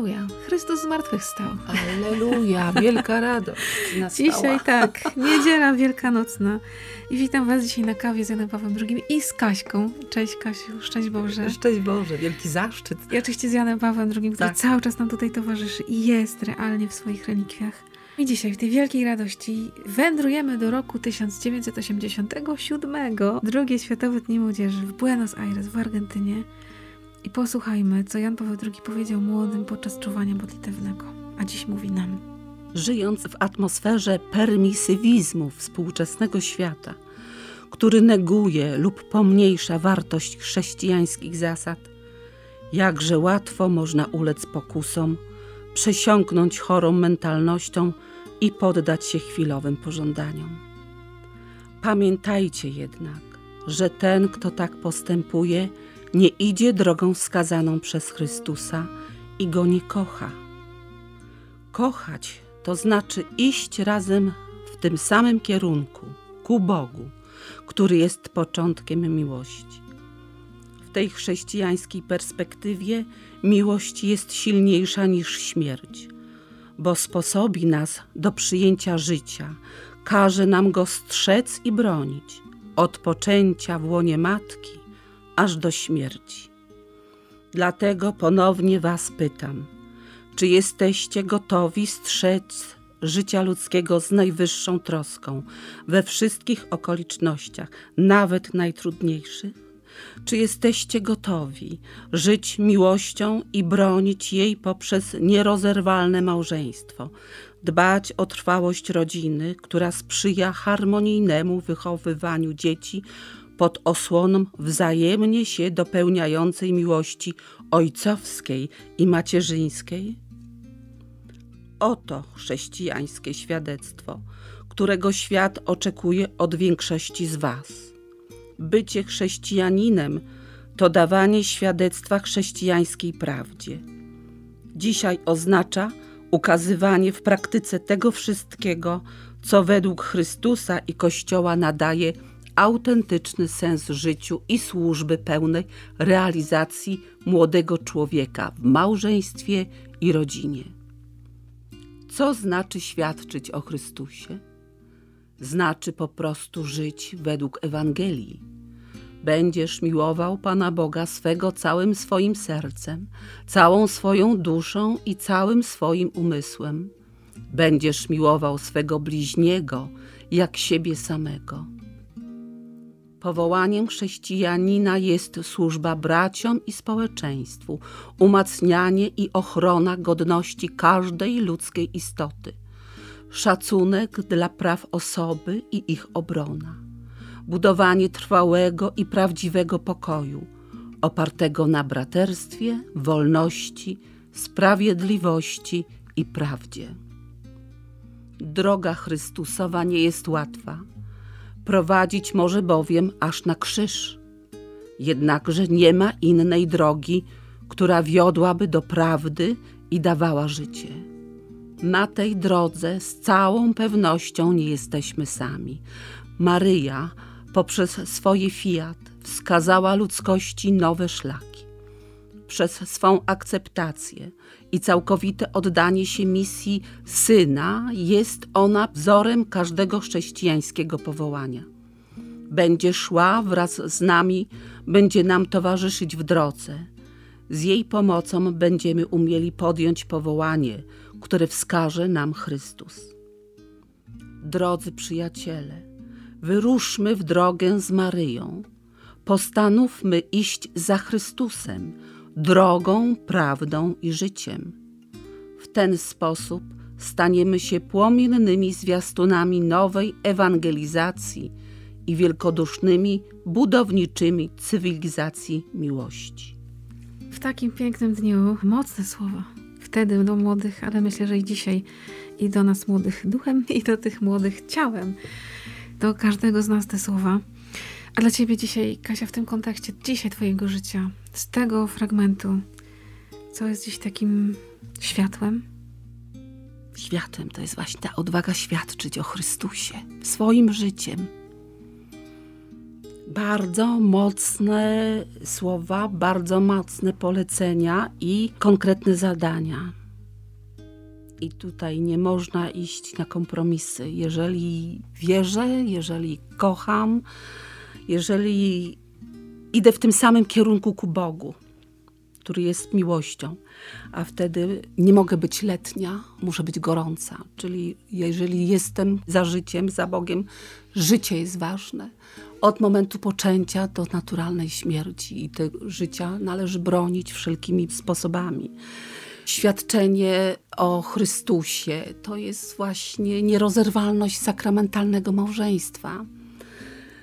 Alleluja, Chrystus zmartwychwstał. Alleluja, wielka radość nastała. Dzisiaj tak, niedziela wielkanocna. I witam Was dzisiaj na kawie z Janem Pawłem II i z Kaśką. Cześć Kasiu, szczęść Boże. Szczęść Boże, wielki zaszczyt. I oczywiście z Janem Pawłem II, który Tak. cały czas nam tutaj towarzyszy i jest realnie w swoich relikwiach. I dzisiaj w tej wielkiej radości wędrujemy do roku 1987, drugie Światowe Dni Młodzieży w Buenos Aires w Argentynie. I posłuchajmy, co Jan Paweł II powiedział młodym podczas czuwania modlitewnego. A dziś mówi nam. Żyjąc w atmosferze permisywizmu współczesnego świata, który neguje lub pomniejsza wartość chrześcijańskich zasad, jakże łatwo można ulec pokusom, przesiąknąć chorą mentalnością i poddać się chwilowym pożądaniom. Pamiętajcie jednak, że ten, kto tak postępuje, nie idzie drogą wskazaną przez Chrystusa i go nie kocha. Kochać to znaczy iść razem w tym samym kierunku, ku Bogu, który jest początkiem miłości. W tej chrześcijańskiej perspektywie miłość jest silniejsza niż śmierć, bo sposobi nas do przyjęcia życia, każe nam go strzec i bronić, od poczęcia w łonie matki aż do śmierci. Dlatego ponownie Was pytam, czy jesteście gotowi strzec życia ludzkiego z najwyższą troską we wszystkich okolicznościach, nawet najtrudniejszych? Czy jesteście gotowi żyć miłością i bronić jej poprzez nierozerwalne małżeństwo, dbać o trwałość rodziny, która sprzyja harmonijnemu wychowywaniu dzieci pod osłoną wzajemnie się dopełniającej miłości ojcowskiej i macierzyńskiej? Oto chrześcijańskie świadectwo, którego świat oczekuje od większości z Was. Bycie chrześcijaninem to dawanie świadectwa chrześcijańskiej prawdzie. Dzisiaj oznacza ukazywanie w praktyce tego wszystkiego, co według Chrystusa i Kościoła nadaje autentyczny sens życiu i służby pełnej realizacji młodego człowieka w małżeństwie i rodzinie. Co znaczy świadczyć o Chrystusie? Znaczy po prostu żyć według Ewangelii. Będziesz miłował Pana Boga swego całym swoim sercem, całą swoją duszą i całym swoim umysłem. Będziesz miłował swego bliźniego jak siebie samego. Powołaniem chrześcijanina jest służba braciom i społeczeństwu, umacnianie i ochrona godności każdej ludzkiej istoty, szacunek dla praw osoby i ich obrona, budowanie trwałego i prawdziwego pokoju, opartego na braterstwie, wolności, sprawiedliwości i prawdzie. Droga Chrystusowa nie jest łatwa prowadzić może bowiem aż na krzyż. Jednakże nie ma innej drogi, która wiodłaby do prawdy i dawała życie. Na tej drodze z całą pewnością nie jesteśmy sami. Maryja poprzez swoje fiat wskazała ludzkości nowe szlaki. Przez swą akceptację i całkowite oddanie się misji syna jest ona wzorem każdego chrześcijańskiego powołania. Będzie szła wraz z nami, będzie nam towarzyszyć w drodze. Z jej pomocą będziemy umieli podjąć powołanie, które wskaże nam Chrystus. Drodzy przyjaciele, wyruszmy w drogę z Maryją. Postanówmy iść za Chrystusem, drogą, prawdą i życiem. W ten sposób staniemy się płomiennymi zwiastunami nowej ewangelizacji i wielkodusznymi, budowniczymi cywilizacji miłości. W takim pięknym dniu mocne słowa. Wtedy do młodych, ale myślę, że i dzisiaj i do nas młodych duchem, i do tych młodych ciałem. Do każdego z nas te słowa. A dla Ciebie dzisiaj, Kasia, w tym kontekście, dzisiaj Twojego życia, z tego fragmentu, co jest dziś takim światłem? Światłem to jest właśnie ta odwaga świadczyć o Chrystusie swoim życiem. bardzo mocne słowa, bardzo mocne polecenia i konkretne zadania. I tutaj nie można iść na kompromisy. Jeżeli wierzę, jeżeli kocham, jeżeli idę w tym samym kierunku ku Bogu, który jest miłością, a wtedy nie mogę być letnia, muszę być gorąca. Czyli jeżeli jestem za życiem, za Bogiem, życie jest ważne. Od momentu poczęcia do naturalnej śmierci i tego życia należy bronić wszelkimi sposobami. Świadczenie o Chrystusie to jest właśnie nierozerwalność sakramentalnego małżeństwa.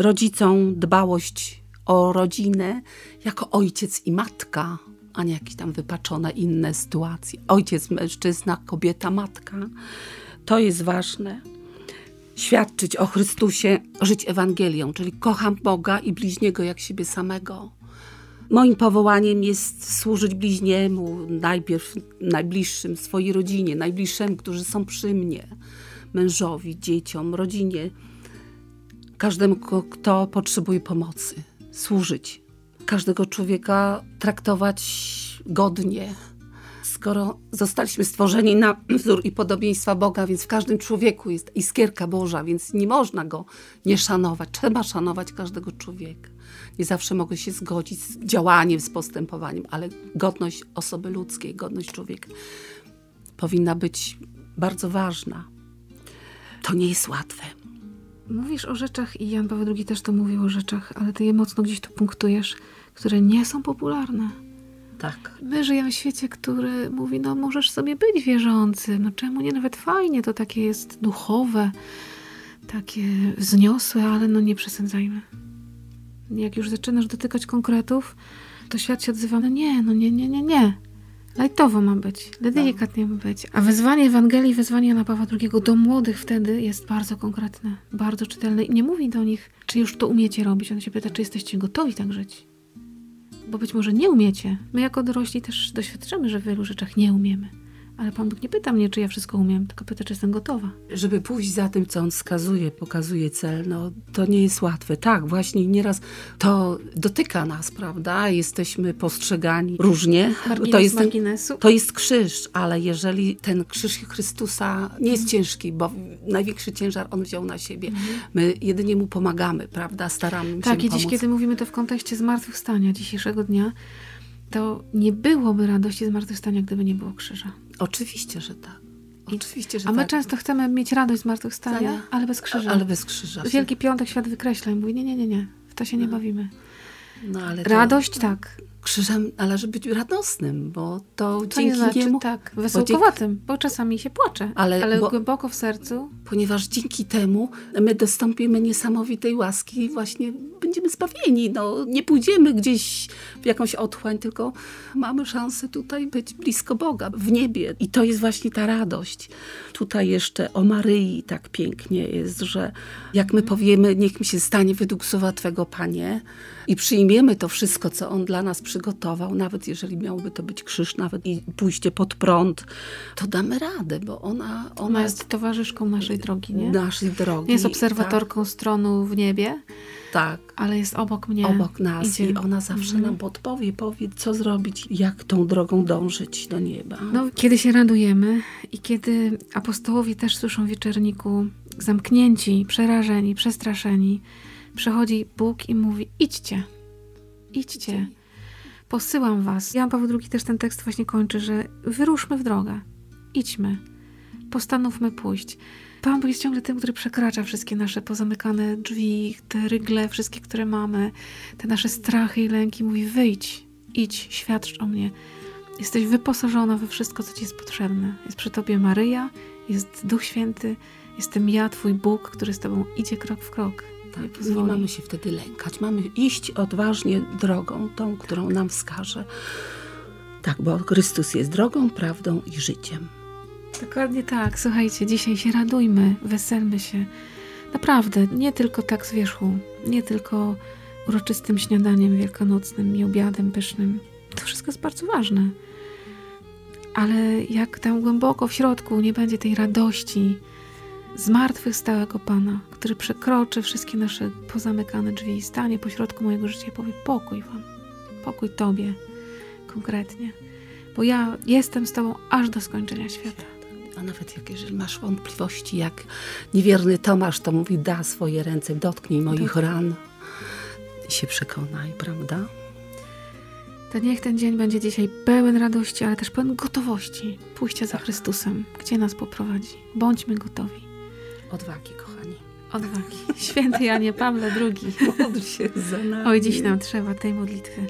Rodzicom dbałość o rodzinę jako ojciec i matka, a nie jakieś tam wypaczone inne sytuacje. Ojciec, mężczyzna, kobieta, matka. To jest ważne. Świadczyć o Chrystusie, żyć Ewangelią, czyli kocham Boga i bliźniego jak siebie samego. Moim powołaniem jest służyć bliźniemu, najpierw najbliższym, swojej rodzinie, najbliższym, którzy są przy mnie, mężowi, dzieciom, rodzinie, każdemu, kto potrzebuje pomocy, służyć. Każdego człowieka traktować godnie. Skoro zostaliśmy stworzeni na wzór i podobieństwa Boga, więc w każdym człowieku jest iskierka Boża, więc nie można go nie szanować. Trzeba szanować każdego człowieka. Nie zawsze mogę się zgodzić z działaniem, z postępowaniem, ale godność osoby ludzkiej, godność człowieka powinna być bardzo ważna. To nie jest łatwe. Mówisz o rzeczach, i Jan Paweł II też to mówił o rzeczach, ale ty je mocno gdzieś tu punktujesz, które nie są popularne. Tak. My żyjemy w świecie, który mówi, no możesz sobie być wierzący, no czemu nie, nawet fajnie, to takie jest duchowe, takie wzniosłe, ale no nie przesadzajmy. Jak już zaczynasz dotykać konkretów, to świat się odzywa, no nie, no nie, nie, nie, nie. Lajtowo ma być, delikatnie ma być. A wezwanie Ewangelii, wezwanie Jana Pawła II do młodych wtedy jest bardzo konkretne, bardzo czytelne. I nie mówi do nich, czy już to umiecie robić. On się pyta, czy jesteście gotowi tak żyć. Bo być może nie umiecie. My jako dorośli też doświadczamy, że w wielu rzeczach nie umiemy. Ale Pan Bóg nie pyta mnie, czy ja wszystko umiem, tylko pyta, czy jestem gotowa. Żeby pójść za tym, co on wskazuje, pokazuje cel, no to nie jest łatwe. Tak, właśnie nieraz to dotyka nas, prawda? Jesteśmy postrzegani różnie. Margines, to, jest marginesu. to jest krzyż, ale jeżeli ten krzyż Chrystusa nie jest ciężki, bo największy ciężar on wziął na siebie. My jedynie mu pomagamy, prawda? Staramy się Tak, i dziś, pomóc. kiedy mówimy to w kontekście zmartwychwstania dzisiejszego dnia, to nie byłoby radości zmartwychwstania, gdyby nie było krzyża. Oczywiście, że tak. Oczywiście, że A my tak. często chcemy mieć radość zmartwychwstania, Stania. ale bez krzyża. Ale bez krzyża. Wielki Piątek świat wykreśla i mówi, nie, nie, nie, nie, w to się nie bawimy. No, ale to Radość tak, Krzyżem należy być radosnym, bo to dzięki nie znaczy niemu, tak, wesołkowatym, bo czasami się płacze, Ale- ale, bo- głęboko w sercu ponieważ dzięki temu my dostąpimy niesamowitej łaski i właśnie będziemy zbawieni. No, nie pójdziemy gdzieś w jakąś otchłań, tylko mamy szansę tutaj być blisko Boga, w niebie. I to jest właśnie ta radość. Tutaj jeszcze o Maryi tak pięknie jest, że jak my powiemy, niech mi się stanie według słowa Twego, Panie, i przyjmiemy to wszystko, co On dla nas przygotował, nawet jeżeli miałby to być krzyż, nawet i pójście pod prąd, to damy radę, bo ona, ona, ona jest towarzyszką naszej drogi, nie? naszej drogi. Jest obserwatorką stronu w niebie, Tak, ale jest obok mnie. tak obok nas Idzie. i ona zawsze Mhm. nam podpowie, powie, co zrobić, jak tą drogą dążyć do nieba. No, kiedy się radujemy i kiedy apostołowie też słyszą w wieczerniku, zamknięci, przerażeni, przestraszeni, przychodzi Bóg i mówi: idźcie, idźcie, posyłam was. Jan Paweł II też ten tekst właśnie kończy, że wyruszmy w drogę, idźmy, postanówmy pójść. Pan Bóg jest ciągle tym, który przekracza wszystkie nasze pozamykane drzwi, te rygle, wszystkie, które mamy, te nasze strachy i lęki. Mówi: wyjdź, idź, świadcz o mnie. Jesteś wyposażona we wszystko, co ci jest potrzebne. Jest przy tobie Maryja, jest Duch Święty, jestem ja, twój Bóg, który z tobą idzie krok w krok. Nie Tak, nie pozwoli. mamy się wtedy lękać, mamy iść odważnie drogą, tą, którą nam wskaże. Tak, bo Chrystus jest drogą, prawdą i życiem. Dokładnie tak. Słuchajcie, dzisiaj się radujmy, weselmy się. Naprawdę, nie tylko tak z wierzchu, nie tylko uroczystym śniadaniem wielkanocnym i obiadem pysznym. To wszystko jest bardzo ważne. Ale jak tam głęboko w środku nie będzie tej radości zmartwychwstałego Pana, który przekroczy wszystkie nasze pozamykane drzwi i stanie pośrodku mojego życia i powie pokój Wam, pokój Tobie konkretnie, bo ja jestem z Tobą aż do skończenia świata. A nawet jak jeżeli masz wątpliwości, jak niewierny Tomasz to mówi, da swoje ręce, dotknij moich ran i się przekonaj, prawda? To niech ten dzień będzie dzisiaj pełen radości, ale też pełen gotowości pójścia za Chrystusem, gdzie nas poprowadzi. Bądźmy gotowi. Odwagi, kochani. Odwagi. Święty Janie Pawle II. Módl się za nami. Oj, dziś nam trzeba tej modlitwy.